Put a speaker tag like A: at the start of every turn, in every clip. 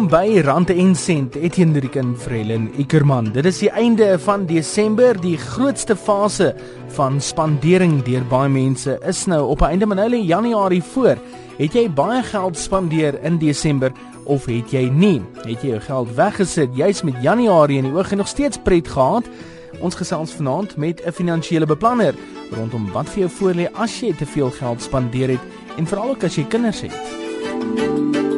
A: Welkom by Rand en Sent. Etienne Riken Vrelen Ikerman. Dit is die einde van Desember, die grootste fase van spandering deur baie mense is nou op einde van hulle Januarie voor. Het jy baie geld spandeer in Desember of het jy nie? Het jy jou geld weggesit juis met Januarie in die oog en nog steeds pret gehad? Ons gesels vanaand met 'n finansiële beplanner rondom wat vir jou voorlê as jy te veel geld spandeer het en veral ook as jy kinders het.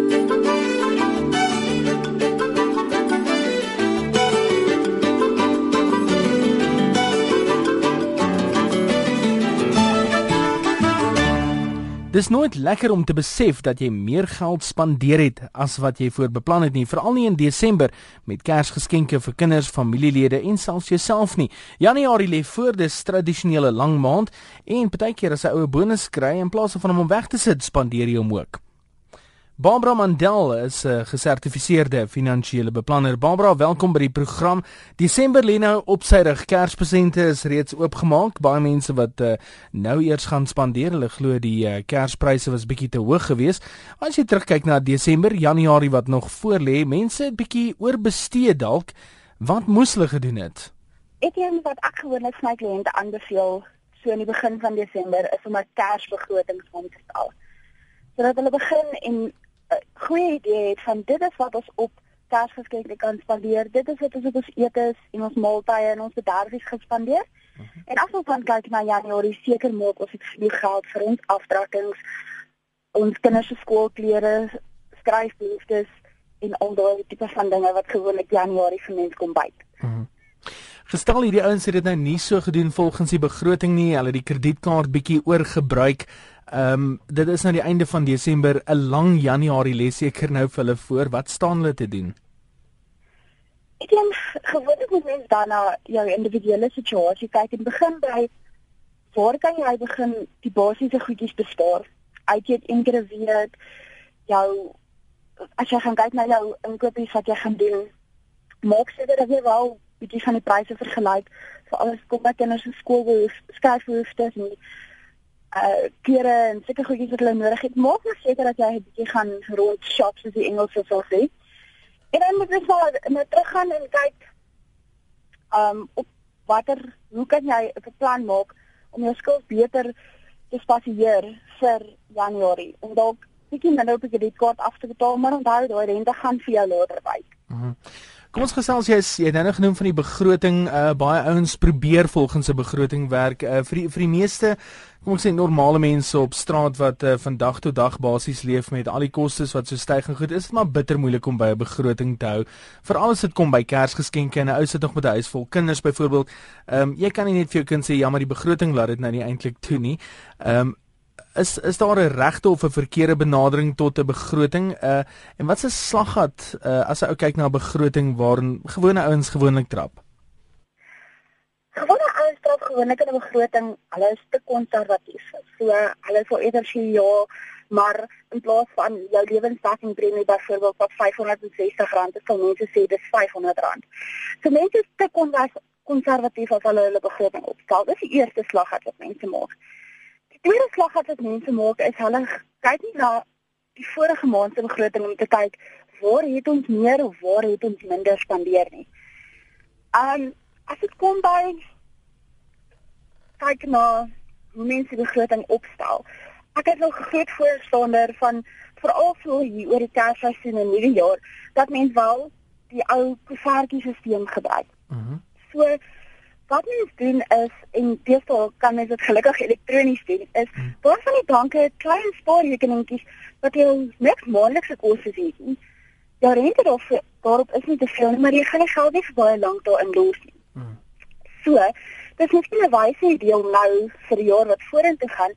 A: Dis nooit lekker om te besef dat jy meer geld spandeer het as wat jy voorbeplan het nie, veral nie in Desember met Kersgeskenke vir kinders, familielede en selfs jouself nie. Januarie lê voor, dis tradisionele lang maand en partykeer as 'n oue bonus kry in plaas van om hom weg te sit, spandeer jy hom ook. Barbara Mandel is 'n uh, gesertifiseerde finansiële beplanner. Barbara, welkom by die program. Desember lê nou op sy rug. Kerspresente is reeds oopgemaak. Baie mense wat uh, nou eers gaan spandeer, hulle glo die uh, Kerspryse was bietjie te hoog geweest. As jy terugkyk na Desember, Januarie wat nog voor lê, mense het bietjie oorbestee dalk. Wat moes hulle gedoen het?
B: Ek het wat ek gewoonlik vir my kliënte aanbeveel so in die begin van Desember is om 'n Kersbegroting te stel. Sodat hulle begin en goeie idee het van dit is wat ons op Kersgeskenke kan spandeer. Dit is wat ons op ons etes en ons maaltye en ons bederfies gespandeer. Uh mhm. -huh. En as ons dan kyk na Januarie, seker maak ons het genoeg geld vir ons aftrekkings, ons kinders se skoolklere, skryfbehoeftes en al daai tipe van dinge wat gewoonlik Januarie vir mense kom byt. Uh mhm. -huh.
A: Gestel hierdie ouens het dit nou nie so gedoen volgens die begroting nie. Hulle het die kredietkaart bietjie oorgebruik. Ehm um, dit is nou die einde van Desember, 'n lang Januarie les seker nou vir hulle voor. Wat staan hulle te doen?
B: Ek dink gewoonlik moet mens dan na jou individuele situasie kyk en begin by waar kan jy begin die basiese goedjies bespaar? Uit jy een keer 'n week jou as jy gaan kyk na jou inkopies wat jy gaan doen, maak seker dat jy wel bietjie van die pryse vergelyk vir alles kom by kinders se skoolbehoeftes, skryfbehoeftes en uh klere en sulke goedjies wat hulle nodig het. Maak net seker dat jy 'n bietjie gaan rond shop soos die Engelse sal sê. En dan moet jy maar net teruggaan en kyk um op watter hoe kan jy 'n plan maak om jou skuld beter te spasieer vir Januarie om dalk bietjie minder op die kredietkaart af te betaal, maar onthou daai rente gaan vir jou later byt. Mm
A: Kom ons gesels jy jy het nou genoem van die begroting uh baie ouens probeer volgens 'n begroting werk uh vir die vir die meeste kom ons sê normale mense op straat wat uh, van dag tot dag basies leef met al die kostes wat so styg en goed is dit maar bitter moeilik om by 'n begroting te hou veral as dit kom by Kersgeskenke en 'n ou sit nog met 'n huis vol kinders byvoorbeeld ehm um, jy kan nie net vir jou kind sê ja maar die begroting laat dit nou nie eintlik toe nie ehm um, is is daar 'n regte of 'n verkeerde benadering tot 'n begroting? Uh en wat se slaggat uh as 'n ou kyk na 'n begroting waarin gewone ouens gewoonlik trap?
B: Gewone ouens trap gewoonlik in 'n begroting, hulle is te konservatief. So hulle sal eerder sê ja, maar in plaas van jou lewensdaggingpremie byvoorbeeld wat R560 is, sal mense sê dis R500. So mense is te konservatief as hulle hulle begroting opstel. Dis die eerste slaggat wat mense maak tweede slag wat mense maak is hulle kyk nie na die vorige maand se begroting om te kyk waar het ons meer of waar het ons minder spandeer nie. Um as dit kom by kyk na hoe mense begroting opstel. Ek is nog groot voorstander van veral so hier oor die Kersseisoen en nuwe jaar dat mense wel die ou koevertjiesisteem gebruik. Mhm. Mm so wat mens doen is en deesdae kan mens dit gelukkig elektronies doen is hmm. waar van die banke klein spaarrekeningkies wat jou niks maandelikse kostes het nie. Ja rente daarop daarop is nie te veel maar jy gaan nie geld nie vir baie lank daarin los nie. Hmm. So, dis net 'n wyse idee om nou vir die jaar wat vorentoe gaan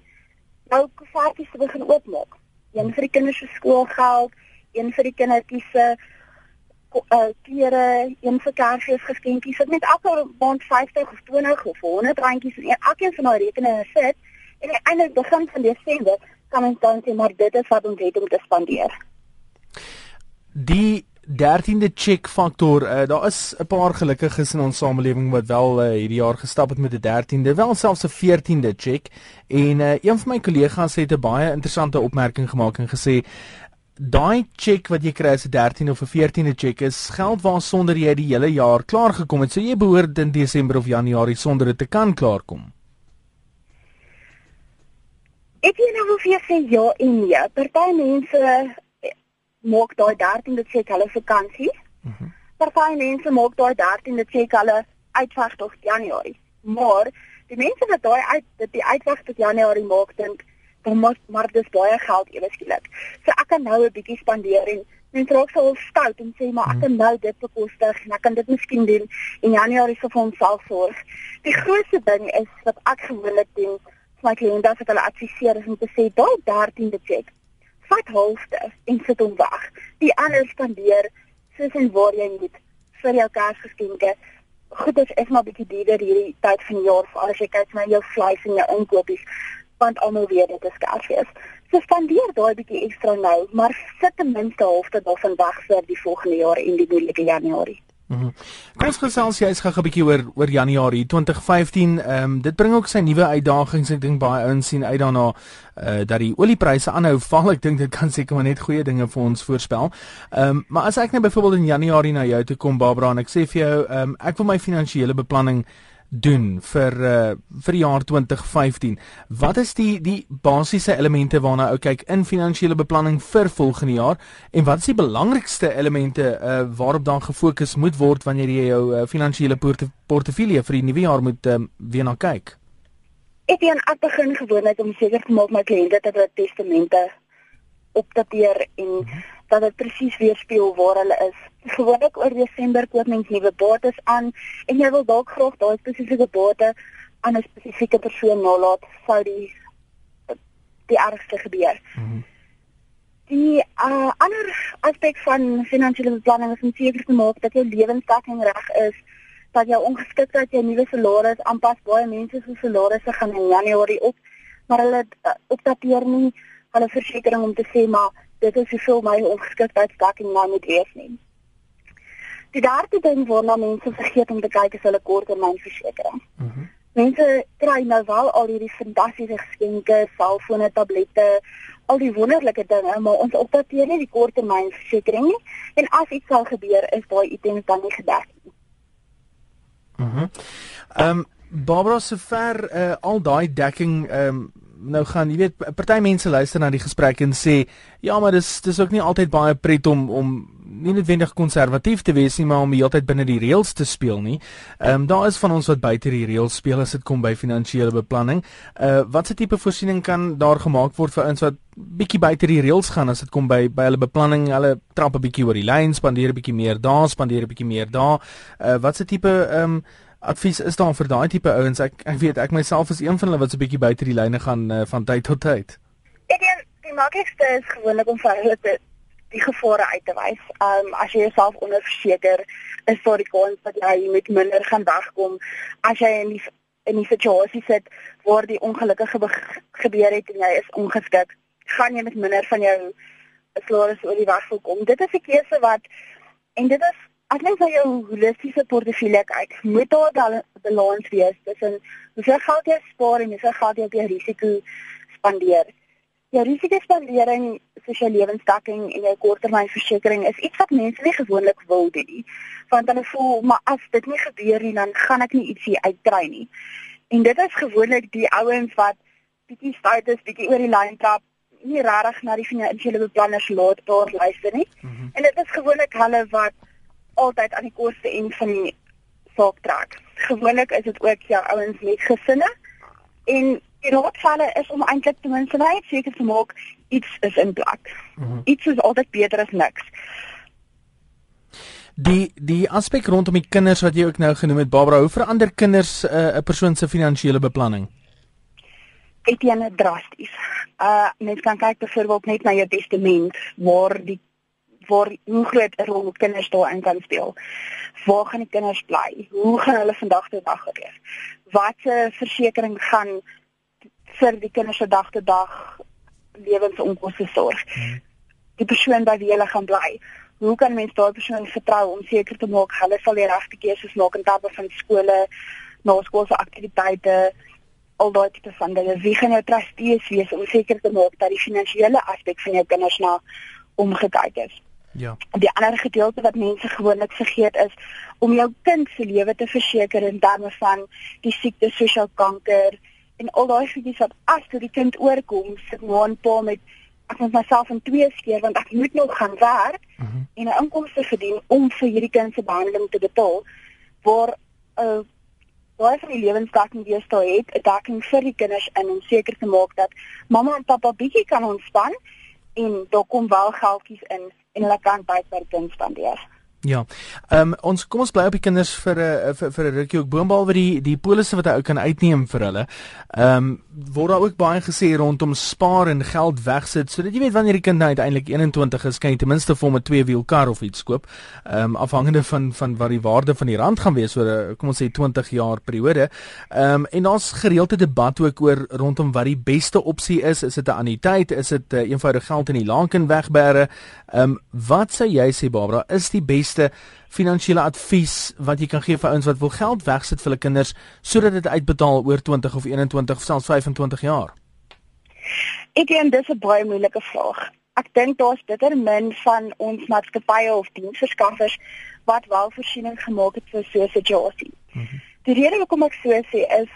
B: nou kaartjies te begin oopmaak. Een vir die kinders se skoolgeld, een vir die kindertjies se uh, klere, een vir Kersfees geskenkies. Dit net elke maand 50 of 20 of 100 randjies in elkeen van daai rekeninge sit en eintlik begin van Desember kan ons dan sê maar dit is wat ons het om te spandeer.
A: Die 13de check faktor, uh, daar is 'n paar gelukkiges in ons samelewing wat wel uh, hierdie jaar gestap het met 'n 13de, wel selfs 'n 14de check. En uh, een van my kollegas het 'n baie interessante opmerking gemaak en gesê daai cheque wat jy kry as 'n 13 of 'n 14de cheque is geld waarsonder jy die hele jaar klaar gekom het. So jy behoort in Desember of Januarie sonder dit te kan klaarkom.
B: Ek weet nou hoeveel sê ja en nee. Party mense eh, maak daai 13de cheque hulle vakansie. Mhm. Mm Party mense maak daai 13de cheque hulle uitwag tot Januarie. Maar die mense wat daai uit dit die uitwag tot Januarie maak dink dan moet maar dis baie geld ewe skielik. So ek kan nou 'n bietjie spandeer en mense raak so stout en sê maar ek kan nou dit bekostig en ek kan dit miskien doen in Januarie vir homself sorg. Die grootste ding is wat ek gewoonlik doen vir my kliënte as ek hulle adviseer is om te sê daai 13de check vat halfte en sit hom weg. Die ander spandeer soos en waar jy moet vir jou Kersgeskenke. Goed, dit is maar bietjie duurder hierdie tyd van die jaar vir as jy kyk na jou vleis en jou inkopies want almal weet dit is Kersfees. So spandeer daai bietjie ekstra nou, maar sit ten minste halfte daarvan weg vir die volgende jaar en die moeilike Januarie.
A: Mm -hmm. Kom ons gesels jy is gou 'n bietjie oor oor Januarie 2015. Ehm um, dit bring ook sy nuwe uitdagings. Ek dink baie ouens sien uit daarna uh dat die oliepryse aanhou val. Ek dink dit kan seker maar net goeie dinge vir ons voorspel. Ehm um, maar as ek net byvoorbeeld in Januarie na jou toe kom Barbara en ek sê vir jou ehm um, ek wil my finansiële beplanning doen vir uh, vir die jaar 2015. Wat is die die basiese elemente waarna ou kyk in finansiële beplanning vir volgende jaar en wat is die belangrikste elemente uh, waarop dan gefokus moet word wanneer jy jou uh, finansiële porte portefeulje vir die nuwe jaar moet um, weer na kyk?
B: Ek sien ek begin gewoonlik om seker te maak my kliënte dat hulle testamente opdateer en mm -hmm dat dit presies weerspieël waar hulle is. Gewoonlik oor Desember koop mense nuwe bates aan en jy wil dalk graag daai spesifieke bate aan 'n spesifieke persoon nalat sou die die ergste gebeur. Mm -hmm. Die uh, ander aspek van finansiële beplanning is om seker te maak dat jou lewensdekking reg is, dat jou ongeskiktheid jou nuwe salaris aanpas. Baie mense se salarisse gaan in Januarie op, maar hulle uh, opdateer nie hulle versekerings om te sê maar dit is hoeveel my ongeskiktheidsdekking nou moet wees nie. Die derde ding waarna mense vergeet om te kyk is hulle korttermynversekering. Mhm. Mm mense kry nou wel al hierdie fantastiese geskenke, selfone, tablette, al die wonderlike dinge, maar ons opdateer nie die korttermynversekering nie en as iets sal gebeur, is daai items dan nie gedek nie.
A: Mhm. Mm ehm um, Barbara sover uh, al daai dekking um, nou gaan jy weet party mense luister na die gesprek en sê ja maar dis dis ook nie altyd baie pret om om nie noodwendig konservatief te wees nie maar om heeltyd binne die reëls te speel nie. Ehm um, daar is van ons wat buite die reëls speel as dit kom by finansiële beplanning. Uh watse tipe voorsiening kan daar gemaak word vir ons wat bietjie buite die reëls gaan as dit kom by by hulle beplanning, hulle trap 'n bietjie oor die lyn, spandeer 'n bietjie meer daar, spandeer 'n bietjie meer daar. Uh watse tipe ehm um, advies is daar vir daai tipe ouens? Ek ek weet ek myself is een van hulle wat so 'n bietjie buite die lyne gaan uh, van tyd tot tyd.
B: Ek dink die maklikste is gewoonlik om vir hulle te die gevare uit te wys. Um as jy jouself onderverseker, is daar die kans dat jy met minder gaan wegkom as jy in die in die situasie sit waar die ongelukkige gebeur het en jy is ongeskik, gaan jy met minder van jou salaris oor die weg kom. Dit is 'n keuse wat en dit is As jy na jou holistiese portefeulje kyk, moet daar 'n balans wees tussen hoeveel geld jy spaar en hoeveel geld jy op jou risiko spandeer. Jou risikospandering, soos jou lewensdekking en jou korttermynversekering is iets wat mense nie gewoonlik wil doen nie. Want hulle voel, maar as dit nie gebeur nie, dan gaan ek nie ietsie uitkry nie. En dit is gewoonlik die ouens wat bietjie stout is, bietjie oor die lyn trap, nie regtig na die finansiële beplanners laat daar luister nie. Mm -hmm. En dit is gewoonlik hulle wat altyd aan die koste en van die saak trek. Gewoonlik is dit ook jou ouens met gesinne en die raadvalle is om eintlik ten minste net seker te maak iets is in plek. Mm -hmm. Iets is altyd beter as niks.
A: Die die aspek rondom die kinders wat jy ook nou genoem het Barbara, hoe verander kinders eh, 'n uh, persoon se finansiële beplanning?
B: Dit is drasties. Uh mens kan kyk byvoorbeeld net na jou testament waar die waar hoe groot 'n rol kinders daarin kan speel. Waar gaan die kinders bly? Hoe gaan hulle vandag tot dag leef? Watse versekerings gaan vir die kinders se dag tot dag lewensonkoste sorg? Hmm. Die persoon by wie hulle gaan bly. Hoe kan mens daardie persoon vertrou om seker te maak hulle sal die regte keuses maak in terme van skole, naskoolse aktiwiteite, al daai tipe van dinge. Wie gaan jou trustees wees om seker te maak dat die finansiële aspek van jou kinders na omgekyk is.
A: Ja.
B: Die ander gedeelte wat mense gewoonlik vergeet is om jou kind se lewe te verseker in terme van die siekte soos kanker en al daai goedjies wat as toe die kind oorkom, sit nou 'n paar met ek moet myself in twee skeer want ek moet nog gaan werk mhm. -huh. en 'n inkomste verdien om vir hierdie kind se behandeling te betaal waar 'n uh, baie van die lewensdekking deesdae het 'n dekking vir die kinders in om seker te maak dat mamma en pappa bietjie kan ontspan en daar kom wel geldjies in en hulle kan baie per kind spandeer.
A: Ja. Ehm um, ons kom ons bly op die kinders vir 'n uh, vir, vir 'n rukkie ook boonbehalwe die die polisse wat hy ou kan uitneem vir hulle. Ehm um, word daar ook baie gesê rondom spaar en geld wegsit sodat jy weet wanneer die kind nou uiteindelik 21 is, kan jy ten minste vir hom 'n twee wiel kar of iets koop. Ehm um, afhangende van van wat die waarde van die rand gaan wees oor 'n kom ons sê 20 jaar periode. Ehm um, en ons gereelde debat ook oor rondom wat die beste opsie is. Is dit 'n anniteit? Is dit 'n uh, eenvoudige geld in die lanken wegbere? Ehm um, wat sê jy sê Barbara, is die beste finansiële advies wat jy kan gee vir ouens wat wil geld wegsit vir hulle kinders sodat dit uitbetaal oor 20 of 21 of selfs 25 jaar?
B: Ek dink dis 'n baie moeilike vraag. Ek dink daar's determin van ons maatskappye of diensverskaffers wat wel voorsiening gemaak het vir so 'n situasie. Mm -hmm. Die rede hoekom ek so sê is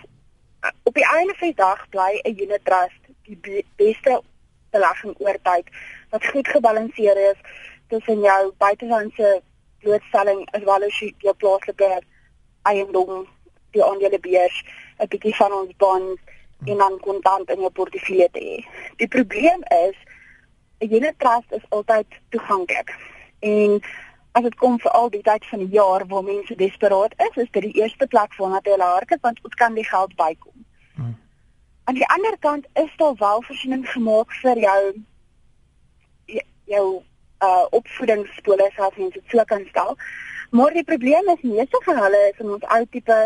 B: op die einde van die dag bly 'n unit trust die be beste belegging oor tyd wat goed gebalanseer is tussen jou buitelandse blootstelling as wel as jou plaaslike eiendom, die aandelebeurs, 'n bietjie van ons bond en dan kontant in jou portefeulje te hê. Die probleem is 'n unit trust is altyd toeganklik. En as dit kom vir al die tyd van die jaar waar mense desperaat is, is dit die eerste plek waarna hulle hardloop want ons kan die geld bykom. Hmm. Aan die ander kant is daar wel voorsiening gemaak vir jou jou uh opvoedingsskole selfs mens dit so kan stel. Maar die probleem is meeste van hulle is in ons ou tipe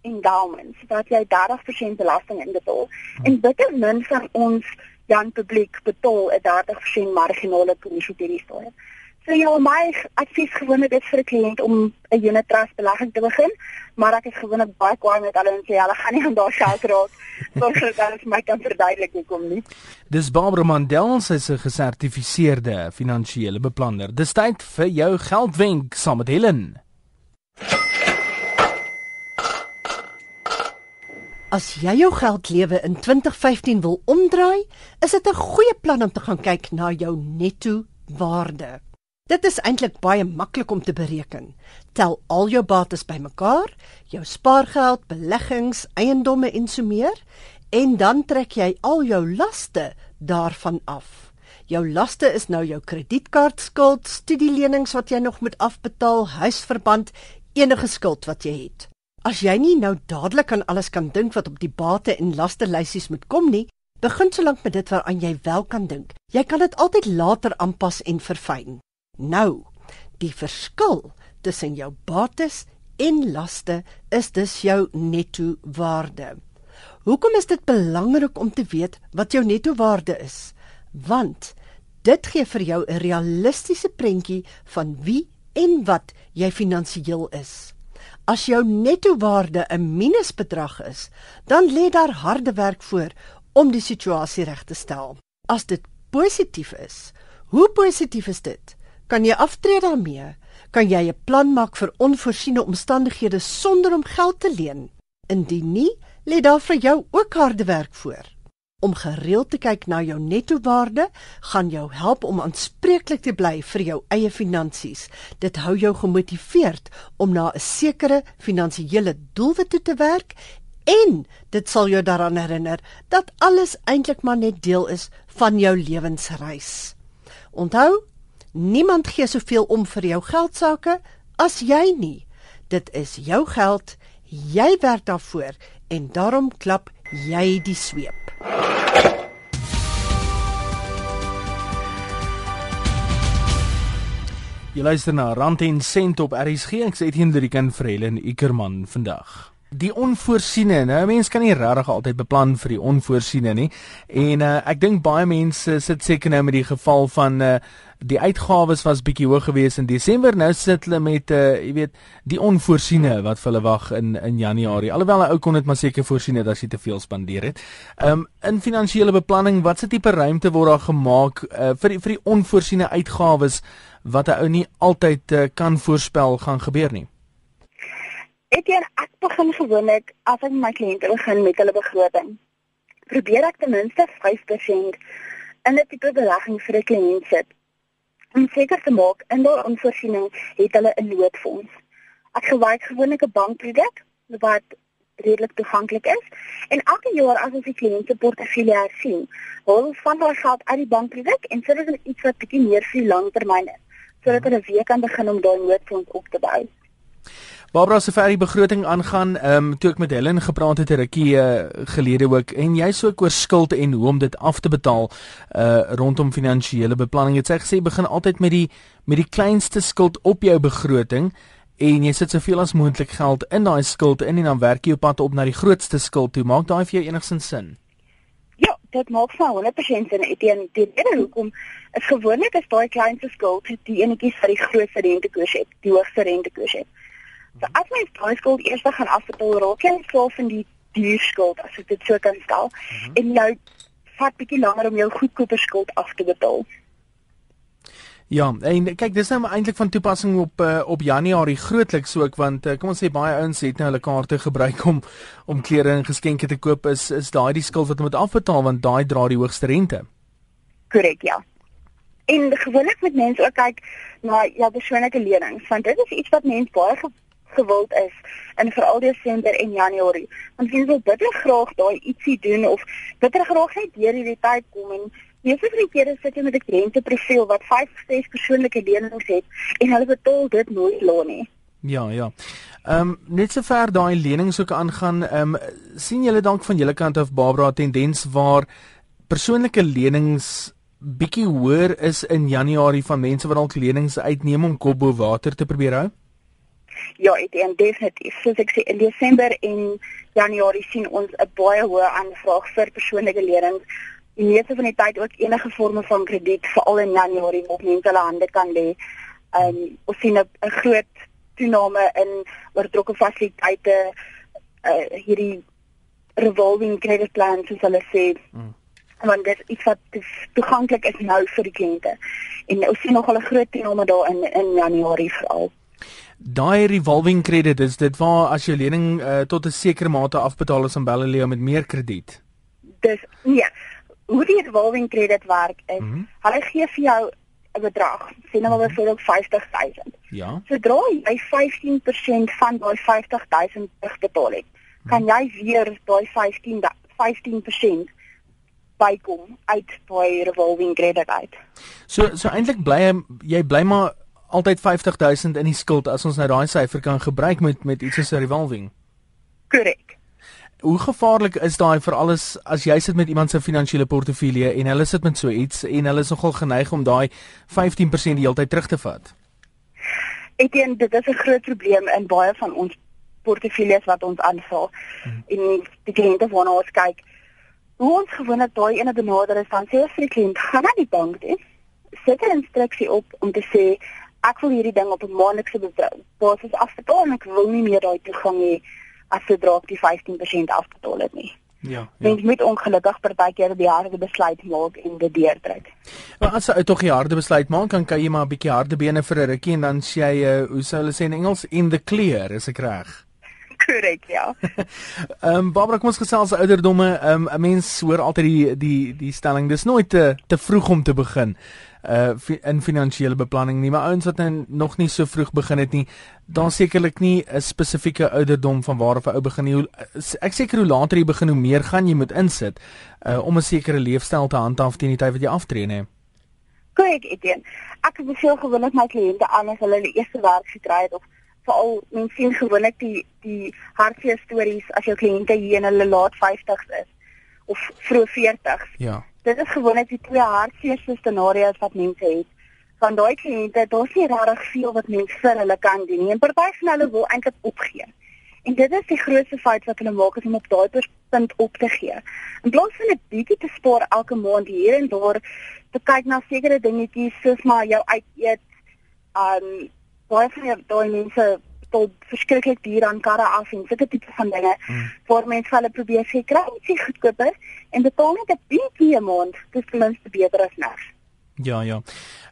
B: endowments wat jy 30% belasting inbetaal hmm. en bitter min van ons jong publiek betaal 'n 30% marginale kommissie per jaar. So ja, my advies gewoonlik is vir 'n kliënt om 'n unit trust belegging te begin, maar ek is gewoonlik baie kwaai met hulle en sê hulle gaan nie aan daar geld raak sonder dat hulle my kan verduidelik hoekom nie.
A: Dis Barbara Mandel, sy is 'n gesertifiseerde finansiële beplanner. Dis tyd vir jou geldwenk saam met Helen.
C: As jy jou geldlewe in 2015 wil omdraai, is dit 'n goeie plan om te gaan kyk na jou netto waarde. Dit is eintlik baie maklik om te bereken. Tel al jou bates bymekaar, jou spaargeld, beleggings, eiendomme en so meer, en dan trek jy al jou laste daarvan af. Jou laste is nou jou kredietkaartskuld, studielenings wat jy nog moet afbetaal, huisverband, enige skuld wat jy het. As jy nie nou dadelik aan alles kan dink wat op die bate en laste lysies moet kom nie, begin solank met dit waaraan jy wel kan dink. Jy kan dit altyd later aanpas en verfyn. Nou, die verskil tussen jou bates en laste is dus jou netto waarde. Hoekom is dit belangrik om te weet wat jou netto waarde is? Want dit gee vir jou 'n realistiese prentjie van wie en wat jy finansiëel is. As jou netto waarde 'n minusbedrag is, dan lê daar harde werk voor om die situasie reg te stel. As dit positief is, hoe positief is dit? Kan jy aftree daarmee? Kan jy 'n plan maak vir onvoorsiene omstandighede sonder om geld te leen? Indien nie, lê daar vir jou ook harde werk voor. Om gereeld te kyk na jou netto waarde gaan jou help om aanspreeklik te bly vir jou eie finansies. Dit hou jou gemotiveerd om na 'n sekere finansiële doelwit toe te werk en dit sal jou daaraan herinner dat alles eintlik maar net deel is van jou lewensreis. Onthou, Niemand gee soveel om vir jou geld sake as jy nie. Dit is jou geld, jy werk daarvoor en daarom klap jy die sweep.
A: Jy luister na Rand en Sent op RSG. Ek sê in die kan vir Helen Ikerman vandag. die onvoorsiene. Nou mense kan nie regtig altyd beplan vir die onvoorsiene nie. En uh, ek dink baie mense sit seker nou met die geval van uh, die uitgawes was bietjie hoog geweest in Desember. Nou sit hulle met uh, jy weet die onvoorsiene wat vir hulle wag in in Januarie. Alhoewel 'n ou kon dit maar seker voorsien het as jy te veel spandeer het. Um in finansiële beplanning, watse tipe ruimte word daar gemaak uh, vir die, vir die onvoorsiene uitgawes wat 'n ou nie altyd uh, kan voorspel gaan gebeur nie?
B: Ek en ek begin gewoonlik ek met my kliënte begin met hulle begroting. Probeer ek ten minste 5% in 'n tipe belegging vir 'n kliënt sit. Om seker te maak in daardie onvoorsiening het hulle 'n noodfonds. Ek gebruik gewoonlik 'n bankproduk wat redelik toeganklik is en elke jaar as ons die kliënt se portefeulje hersien, hou ons van daai geld uit die bankproduk en sit dit in iets wat bietjie meer vir langtermyn is, sodat hulle weer kan begin om daai noodfonds op te bou.
A: Barbara se vir die begroting aangaan, ehm um, toe ek met Helen gepraat het 'n rukkie uh, gelede ook en jy sou oor skuld en hoe om dit af te betaal uh rondom finansiële beplanning. Jy het sê gesê begin altyd met die met die kleinste skuld op jou begroting en jy sit soveel as moontlik geld in daai skuld in en dan werk jy op pad op na die grootste skuld toe. Maak daai vir jou enigsins sin?
B: Ja, dit maak vir 100% sin. Teen die rede hoekom is gewoonlik is daai kleinste skuld die enetjie wat die grootste rentekoers het, die hoogste rentekoers het. So as mens daai skuld eers gaan afbetaal, raak jy self in die duur skuld as ek dit so kan stel. Mm -hmm. En jy vat bietjie langer om jou goedkoper skuld af te betaal.
A: Ja, en kyk, dis nou eintlik van toepassing op uh, op Januarie grootliks ook want uh, kom ons sê baie ouens het nou hulle kaarte gebruik om om klere en geskenke te koop is is daai die skuld wat hulle moet afbetaal want daai dra die hoogste rente.
B: Korrek, ja. En gewoonlik met mense ook kyk na ja persoonlike lenings want dit is iets wat mense baie gewild is in veral Desember en Januarie. Want mense wil bitter graag daai ietsie doen of bitter graag net deur hierdie tyd kom en meeste van die kere sit jy met 'n kliënteprofiel wat 5 of 6 persoonlike lenings het en hulle betaal dit nooit laat nie.
A: Ja, ja. Ehm um, net sover daai lenings ook aangaan, ehm um, sien julle dalk van julle kant af Barbara tendens waar persoonlike lenings bietjie hoër is in Januarie van mense wat dalk lenings uitneem om kop bo water te probeer hou?
B: Ja, dink definitief. Soos ek sê in Desember en Januarie sien ons 'n baie hoë aanvraag vir persoonlike lenings. Die meeste van die tyd ook enige vorme van krediet, veral in Januarie waar mense hulle hande kan lê. Um ons sien 'n groot toename in oortrokke fasiliteite uh hierdie revolving credit plans soos hulle sê. Mm want dit is iets wat toeganklik is nou vir die kliënte. En ons sien nog al 'n groot toename daar in in Januarie veral.
A: Daai revolving credit is dit waar as jy lening uh, tot 'n sekere mate afbetaal is aan Belleleo met meer krediet.
B: Dis nee, hoe die revolving credit werk is, mm -hmm. hulle gee vir jou 'n bedrag, sien nou maar mhm. byvoorbeeld 50000.
A: Ja.
B: Sodra jy 15% van daai 50000 terugbetaal het, mm. kan jy weer daai 15 15% bykom uit daai revolving credit uit.
A: So so eintlik bly jy bly maar altyd 50000 in die skuld as ons nou daai syfer kan gebruik met met iets soos 'n revolving.
B: Korrek.
A: Hoe gevaarlik is daai vir alles as jy sit met iemand se finansiële portefeulje en hulle sit met so iets en hulle is nogal geneig om daai 15% die hele tyd terug te vat?
B: Ek dink dit is 'n groot probleem in baie van ons portefeuilles wat ons aanvra. Hmm. En die kliënte waarna ons kyk, hoe ons gewoonlik daai ene benader is, dan sê vir die kliënt, gaan na die bank toe, sit 'n instruksie op om te sê ek wil hierdie ding op 'n maandelikse basis afbetaal en ek wil nie meer daai toegang hê as sodra ek die 15% afbetaal het nie.
A: Ja.
B: Mens ja. moet ongelukkig partykeer die harde besluit maak en dit deurdruk.
A: Maar as jy tog die harde besluit maak, kan jy maar 'n bietjie harde bene vir 'n rukkie en dan sê jy uh, hoe sou hulle sê in Engels in the clear, is ek reg?
B: Korrek, ja.
A: Ehm um, Barbara, kom ons gesels oor ouderdomme. Ehm um, 'n mens hoor altyd die die die stelling, dis nooit te te vroeg om te begin uh in finansiële beplanning nie, maar ouens wat nou nog nie so vroeg begin het nie, dan sekerlik nie 'n spesifieke ouderdom van waar 'n ou begin nie. Ek seker hoe later jy begin, hoe meer gaan jy moet insit uh om 'n sekere leefstyl te handhaaf teen die tyd wat jy aftree, nê.
B: Kyk, Etienne, ek beveel gewoonlik my kliënte aan as hulle die eerste werk gekry het of veral mense sien gewoonlik die die hartseer stories as jou kliënte hier in hulle laat 50's is of vroeg 40's.
A: Ja
B: dit is gewoonlik die twee hartseerste scenario's wat mense het. Van daai kliënte, daar's nie regtig veel wat mense vir hulle kan doen nie. En party van hulle wil eintlik opgee. En dit is die grootste fout wat hulle maak is om op daai punt op te gee. In plaas van 'n bietjie te spaar elke maand hier en daar te kyk na sekere dingetjies soos maar jou uit eet. Um baie van daai mense tot verskriklik duur aan karre af en sulke tipe van dinge hmm. waar mense hulle probeer sê kry ietsie goedkoper en betaal net 'n bietjie 'n maand, dis ten minste beter as niks.
A: Ja, ja.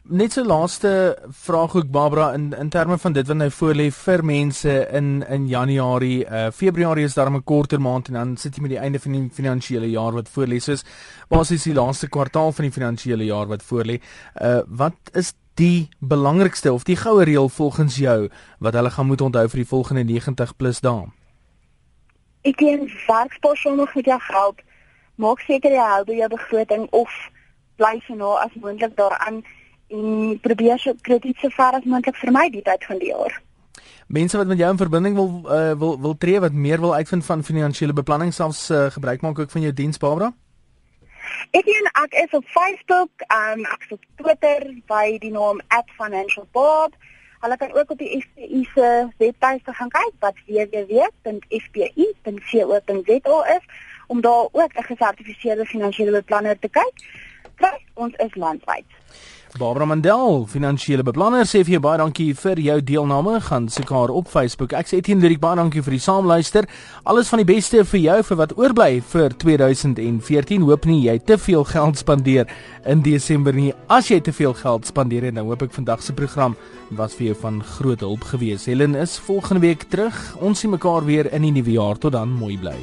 A: Net so laaste vraag ook Barbara in in terme van dit wat nou voor lê vir mense in in Januarie, uh Februarie is daar 'n korter maand en dan sit jy met die einde van die finansiële jaar wat voor lê. Soos basies die laaste kwartaal van die finansiële jaar wat voor lê. Uh wat is die belangrikste of die goue reël volgens jou wat hulle gaan moet onthou vir die volgende 90 plus dae?
B: Ek dink werkspas sonder goed jou geld. Maak seker jy hou by jou begroting of bly so nou as moontlik daaraan en probeer so krediet so ver as moontlik vermy die tyd van die jaar.
A: Mense wat met jou in verbinding wil uh, wil wil tree wat meer wil uitvind van finansiële beplanning selfs uh, gebruik maak ook van jou diens Barbara?
B: Ek en ek is op Facebook, um, ek is op Twitter by die naam @financialbob. Hulle kan ook op die FPI se webtuiste gaan kyk wat www.fpi.co.za is om daar ook 'n gesertifiseerde finansiële beplanner te kyk kry ons is landwyd.
A: Barbara Mandel, finansiële beplanner, sê vir jou baie dankie vir jou deelname. Gaan soek haar op Facebook. Ek sê Etienne Lyrik baie dankie vir die saamluister. Alles van die beste vir jou vir wat oorbly vir 2014. Hoop nie jy te veel geld spandeer in Desember nie. As jy te veel geld spandeer, dan hoop ek vandag se program was vir jou van groot hulp gewees. Helen is volgende week terug. Ons sien mekaar weer in die nuwe jaar. Tot dan, mooi bly.